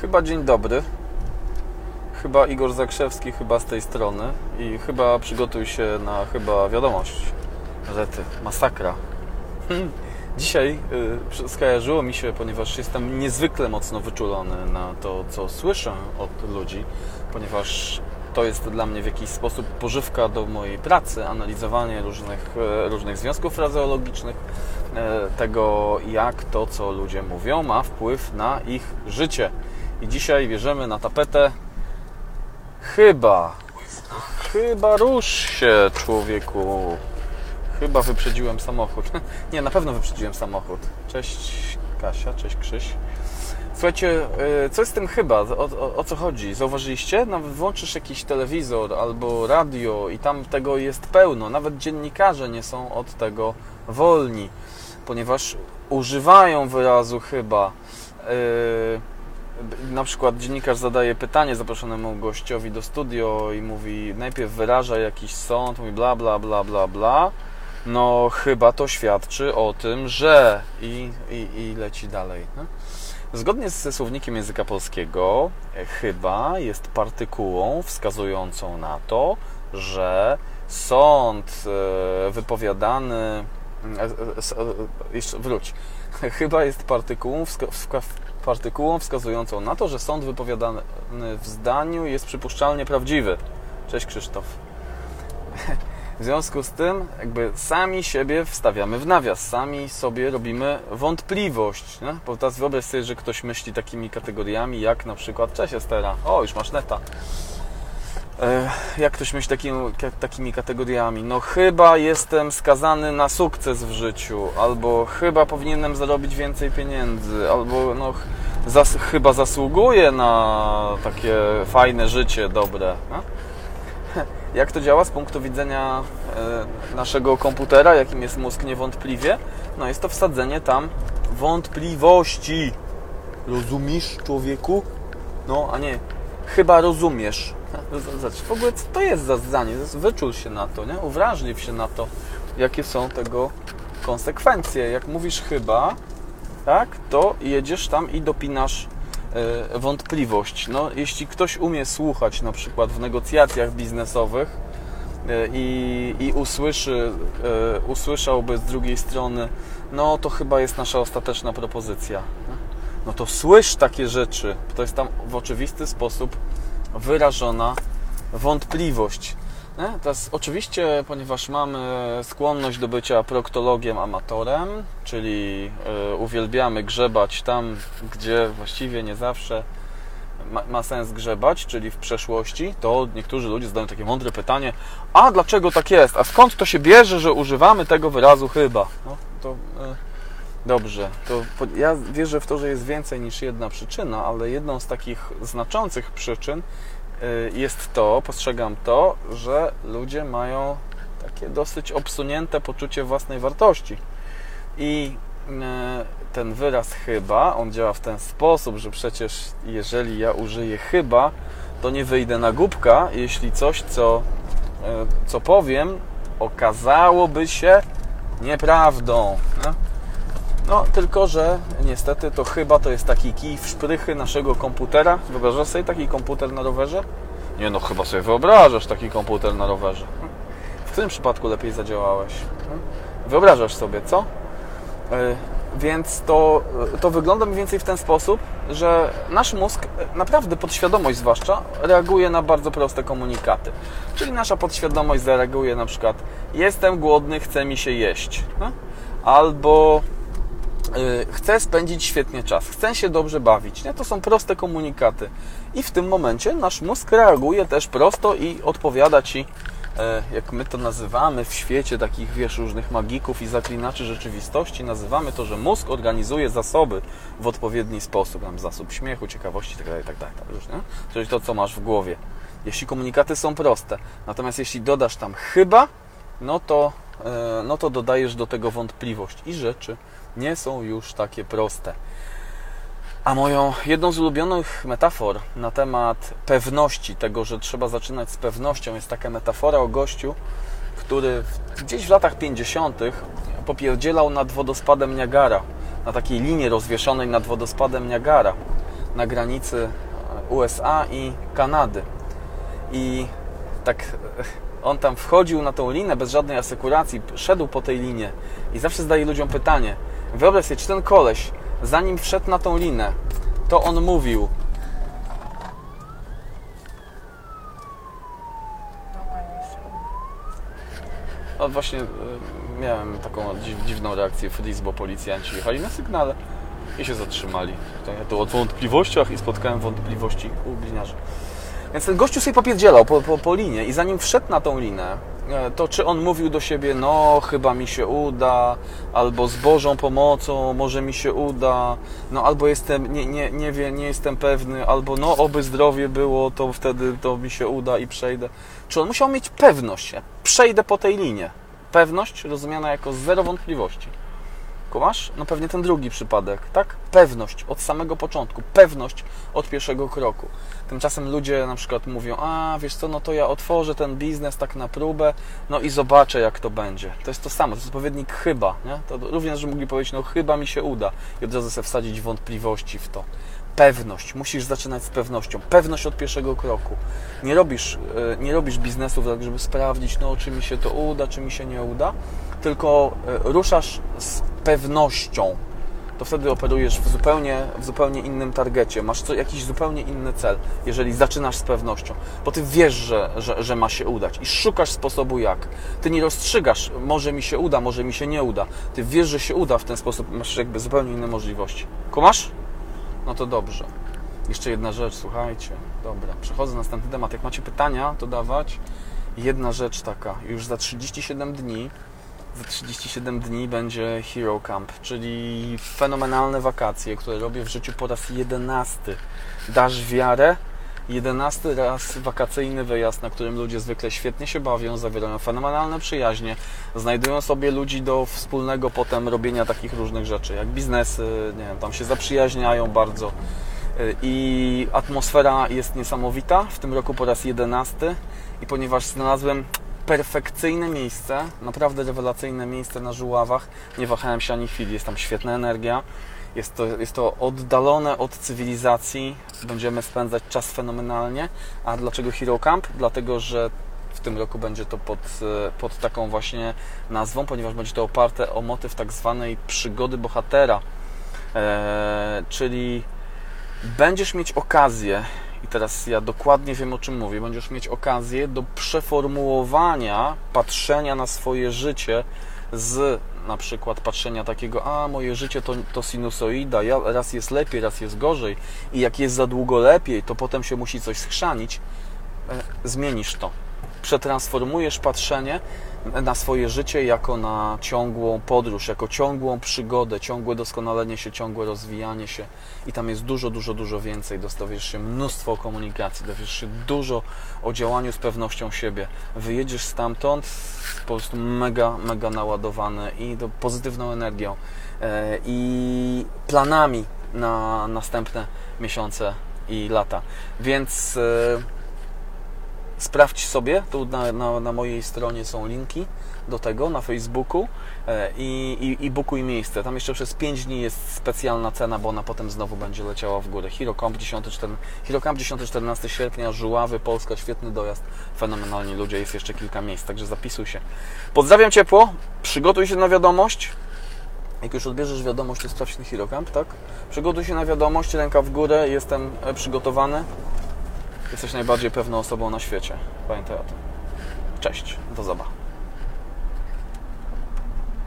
Chyba dzień dobry. Chyba Igor Zakrzewski, chyba z tej strony. I chyba przygotuj się na chyba wiadomość. Rety, masakra. Dzisiaj y, skojarzyło mi się, ponieważ jestem niezwykle mocno wyczulony na to, co słyszę od ludzi, ponieważ to jest dla mnie w jakiś sposób pożywka do mojej pracy, analizowanie różnych, e, różnych związków frazeologicznych, e, tego jak to, co ludzie mówią, ma wpływ na ich życie. I dzisiaj bierzemy na tapetę chyba, chyba rusz się człowieku. Chyba wyprzedziłem samochód. Nie, na pewno wyprzedziłem samochód. Cześć Kasia, cześć Krzyś. Słuchajcie, e, co jest tym chyba? O, o, o, co chodzi? Zauważyliście? Nawet włączysz jakiś telewizor albo radio i tam tego jest pełno. Nawet dziennikarze nie są od tego wolni, ponieważ używają wyrazu chyba. Yy, na przykład dziennikarz zadaje pytanie zaproszonemu gościowi do studio i mówi, najpierw wyraża jakiś sąd, mówi bla, bla, bla, bla, bla. No, chyba to świadczy o tym, że. I, i, i leci dalej. Zgodnie ze słownikiem języka polskiego, e, chyba jest partykułą wskazującą na to, że sąd e, wypowiadany. E, jeszcze wróć. Chyba jest partykułą, partykułą wskazującą na to, że sąd wypowiadany w zdaniu jest przypuszczalnie prawdziwy. Cześć Krzysztof. W związku z tym, jakby sami siebie wstawiamy w nawias, sami sobie robimy wątpliwość. Nie? Bo teraz wyobraź sobie, że ktoś myśli takimi kategoriami, jak na przykład Cześć Estera, o już masz neta. E, jak ktoś myśli takimi, kategoriami? No chyba jestem skazany na sukces w życiu, albo chyba powinienem zarobić więcej pieniędzy, albo no zas chyba zasługuję na takie fajne życie, dobre. Nie? Jak to działa z punktu widzenia e, naszego komputera, jakim jest mózg niewątpliwie? No jest to wsadzenie tam wątpliwości. Rozumiesz, człowieku? No, a nie, chyba rozumiesz. Zobacz, w ogóle co to jest za zdanie? Wyczul się na to, nie? Uwrażliw się na to, jakie są tego konsekwencje. Jak mówisz chyba, tak, to jedziesz tam i dopinasz E, wątpliwość. No, jeśli ktoś umie słuchać na przykład w negocjacjach biznesowych e, i, i usłyszy, e, usłyszałby z drugiej strony, no to chyba jest nasza ostateczna propozycja. No to słysz takie rzeczy. To jest tam w oczywisty sposób wyrażona wątpliwość. Nie? Teraz oczywiście, ponieważ mamy skłonność do bycia proktologiem amatorem, czyli y, uwielbiamy grzebać tam, gdzie właściwie nie zawsze ma, ma, sens grzebać, czyli w przeszłości, to niektórzy ludzie zadają takie mądre pytanie, a dlaczego tak jest? A skąd to się bierze, że używamy tego wyrazu chyba? No, to y, dobrze. To, ja wierzę w to, że jest więcej niż jedna przyczyna, ale jedną z takich znaczących przyczyn Y, jest to, postrzegam to, że ludzie mają takie dosyć obsunięte poczucie własnej wartości. I y, ten wyraz chyba, on działa w ten sposób, że przecież jeżeli ja użyję chyba, to nie wyjdę na głupka, jeśli coś, co, y, co powiem, okazałoby się nieprawdą. No? No, tylko że niestety to chyba to jest taki kij w szprychy naszego komputera. Wyobrażasz sobie taki komputer na rowerze? Nie no, chyba sobie wyobrażasz taki komputer na rowerze. W którym przypadku lepiej zadziałałeś? Wyobrażasz sobie, co? E, więc to, to wygląda mniej więcej w ten sposób, że nasz mózg, naprawdę podświadomość zwłaszcza, reaguje na bardzo proste komunikaty. Czyli nasza podświadomość zareaguje na przykład jestem głodny, chce mi się jeść. Albo Y, chcę spędzić świetnie czas, chcę się dobrze bawić. Nie? To są proste komunikaty. I w tym momencie nasz mózg reaguje też prosto i odpowiada Ci, e, jak my to nazywamy w świecie takich, wiesz, różnych magików i zaklinaczy rzeczywistości, nazywamy to, że mózg organizuje zasoby w odpowiedni sposób. Tam zasób śmiechu, ciekawości itd., itd. Już, nie? Czyli to, co masz w głowie. Jeśli komunikaty są proste. Natomiast jeśli dodasz tam chyba, no to, no to dodajesz do tego wątpliwość i rzeczy nie są już takie proste. A moją jedną z ulubionych metafor na temat pewności, tego, że trzeba zaczynać z pewnością, jest taka metafora o gościu, który gdzieś w latach 50. popierdzielał nad wodospadem Niagara, na takiej linie rozwieszonej nad wodospadem Niagara. na granicy USA i Kanady. I tak e, on tam wchodził na tą linę bez żadnej asekuracji, szedł po tej linie i zawsze zadaje ludziom pytanie. Wyobraź sobie, czy ten koleś, zanim wszedł na tą linę, to on mówił, O, właśnie y, miałem taką dziw, dziwną reakcję Freeze, bo policjanci jechali na sygnale i się zatrzymali. Ja tu o wątpliwościach i spotkałem wątpliwości u gliniarzy. Więc ten gościu sobie popierdzielał po, po, po linie i zanim wszedł na tą linę, e, to czy on mówił do siebie, no chyba mi się uda, albo z Bożą pomocą może mi się uda, no albo jestem, nie, nie, nie nie jestem pewny, albo no oby zdrowie było, to wtedy to mi się uda i przejdę. Czy on musiał mieć pewność, przejdę po tej linie. Pewność rozumiana jako zero wątpliwości. Kumasz? No pewnie ten drugi przypadek, tak? Pewność od samego początku, pewność od pierwszego kroku. Tymczasem ludzie na przykład mówią, a wiesz co, no to ja otworzę ten biznes tak na próbę, no i zobaczę jak to będzie. To jest to samo, to jest odpowiednik chyba, nie? To również, że mogli powiedzieć, no chyba mi się uda i od razu sobie wsadzić wątpliwości w to. Pewność, musisz zaczynać z pewnością, pewność od pierwszego kroku. Nie robisz, e, nie robisz biznesu tak, żeby sprawdzić, no czy mi się to uda, czy mi się nie uda, tylko e, ruszasz z pewnością, to wtedy operujesz w zupełnie, w zupełnie innym targecie, masz co, jakiś zupełnie inny cel, jeżeli zaczynasz z pewnością, bo ty wiesz, że, że, że ma się udać i szukasz sposobu jak. Ty nie rozstrzygasz, może mi się uda, może mi się nie uda. Ty wiesz, że się uda w ten sposób, masz jakby zupełnie inne możliwości. Kumasz? No to dobrze. Jeszcze jedna rzecz, słuchajcie. Dobra, przechodzę na następny temat. Jak macie pytania, to dawać. Jedna rzecz taka, już za 37 dni za 37 dni będzie Hero Camp, czyli fenomenalne wakacje, które robię w życiu po raz 11. Dasz wiarę? 11 raz wakacyjny wyjazd, na którym ludzie zwykle świetnie się bawią, zawierają fenomenalne przyjaźnie, znajdują sobie ludzi do wspólnego potem robienia takich różnych rzeczy, jak biznesy, nie wiem, tam się zaprzyjaźniają bardzo. I atmosfera jest niesamowita. W tym roku po raz 11 i ponieważ znalazłem perfekcyjne miejsce, naprawdę rewelacyjne miejsce na Żuławach. Nie wahałem się ani chwili, jest tam świetna energia. Jest to, jest to oddalone od cywilizacji, będziemy spędzać czas fenomenalnie. A dlaczego Hero Camp? Dlatego, że w tym roku będzie to pod, pod taką właśnie nazwą, ponieważ będzie to oparte o motyw tak zwanej przygody bohatera. Eee, czyli będziesz mieć okazję i teraz ja dokładnie wiem o czym mówię, będziesz mieć okazję do przeformułowania patrzenia na swoje życie z na przykład patrzenia takiego, a moje życie to, to sinusoida, ja, raz jest lepiej, raz jest gorzej. I jak jest za długo lepiej, to potem się musi coś schrzanić, e, zmienisz to. Przetransformujesz patrzenie na swoje życie jako na ciągłą podróż, jako ciągłą przygodę, ciągłe doskonalenie się, ciągłe rozwijanie się i tam jest dużo, dużo, dużo więcej. Dostawiesz się mnóstwo komunikacji, dowiesz się dużo o działaniu z pewnością siebie. Wyjedziesz stamtąd po prostu mega, mega naładowany i do pozytywną energią e, i planami na następne miesiące i lata. Więc e, sprawdź sobie, tu na, na, na, mojej stronie są linki do tego na Facebooku e, i, i, i miejsce. Tam jeszcze przez 5 dni jest specjalna cena, bo ona potem znowu będzie leciała w górę. HeroCamp 10-14 sierpnia, Żuławy, Polska, świetny dojazd, fenomenalni ludzie, jest jeszcze kilka miejsc, także zapisuj się. Pozdrawiam ciepło, przygotuj się na wiadomość. Jak już odbierzesz wiadomość, to sprawdź ten HeroCamp, tak? Przygotuj się na wiadomość, ręka w górę, jestem e, przygotowany. Jesteś najbardziej pewną osobą na świecie. Pamiętaj o tym. Cześć, do zobaczenia.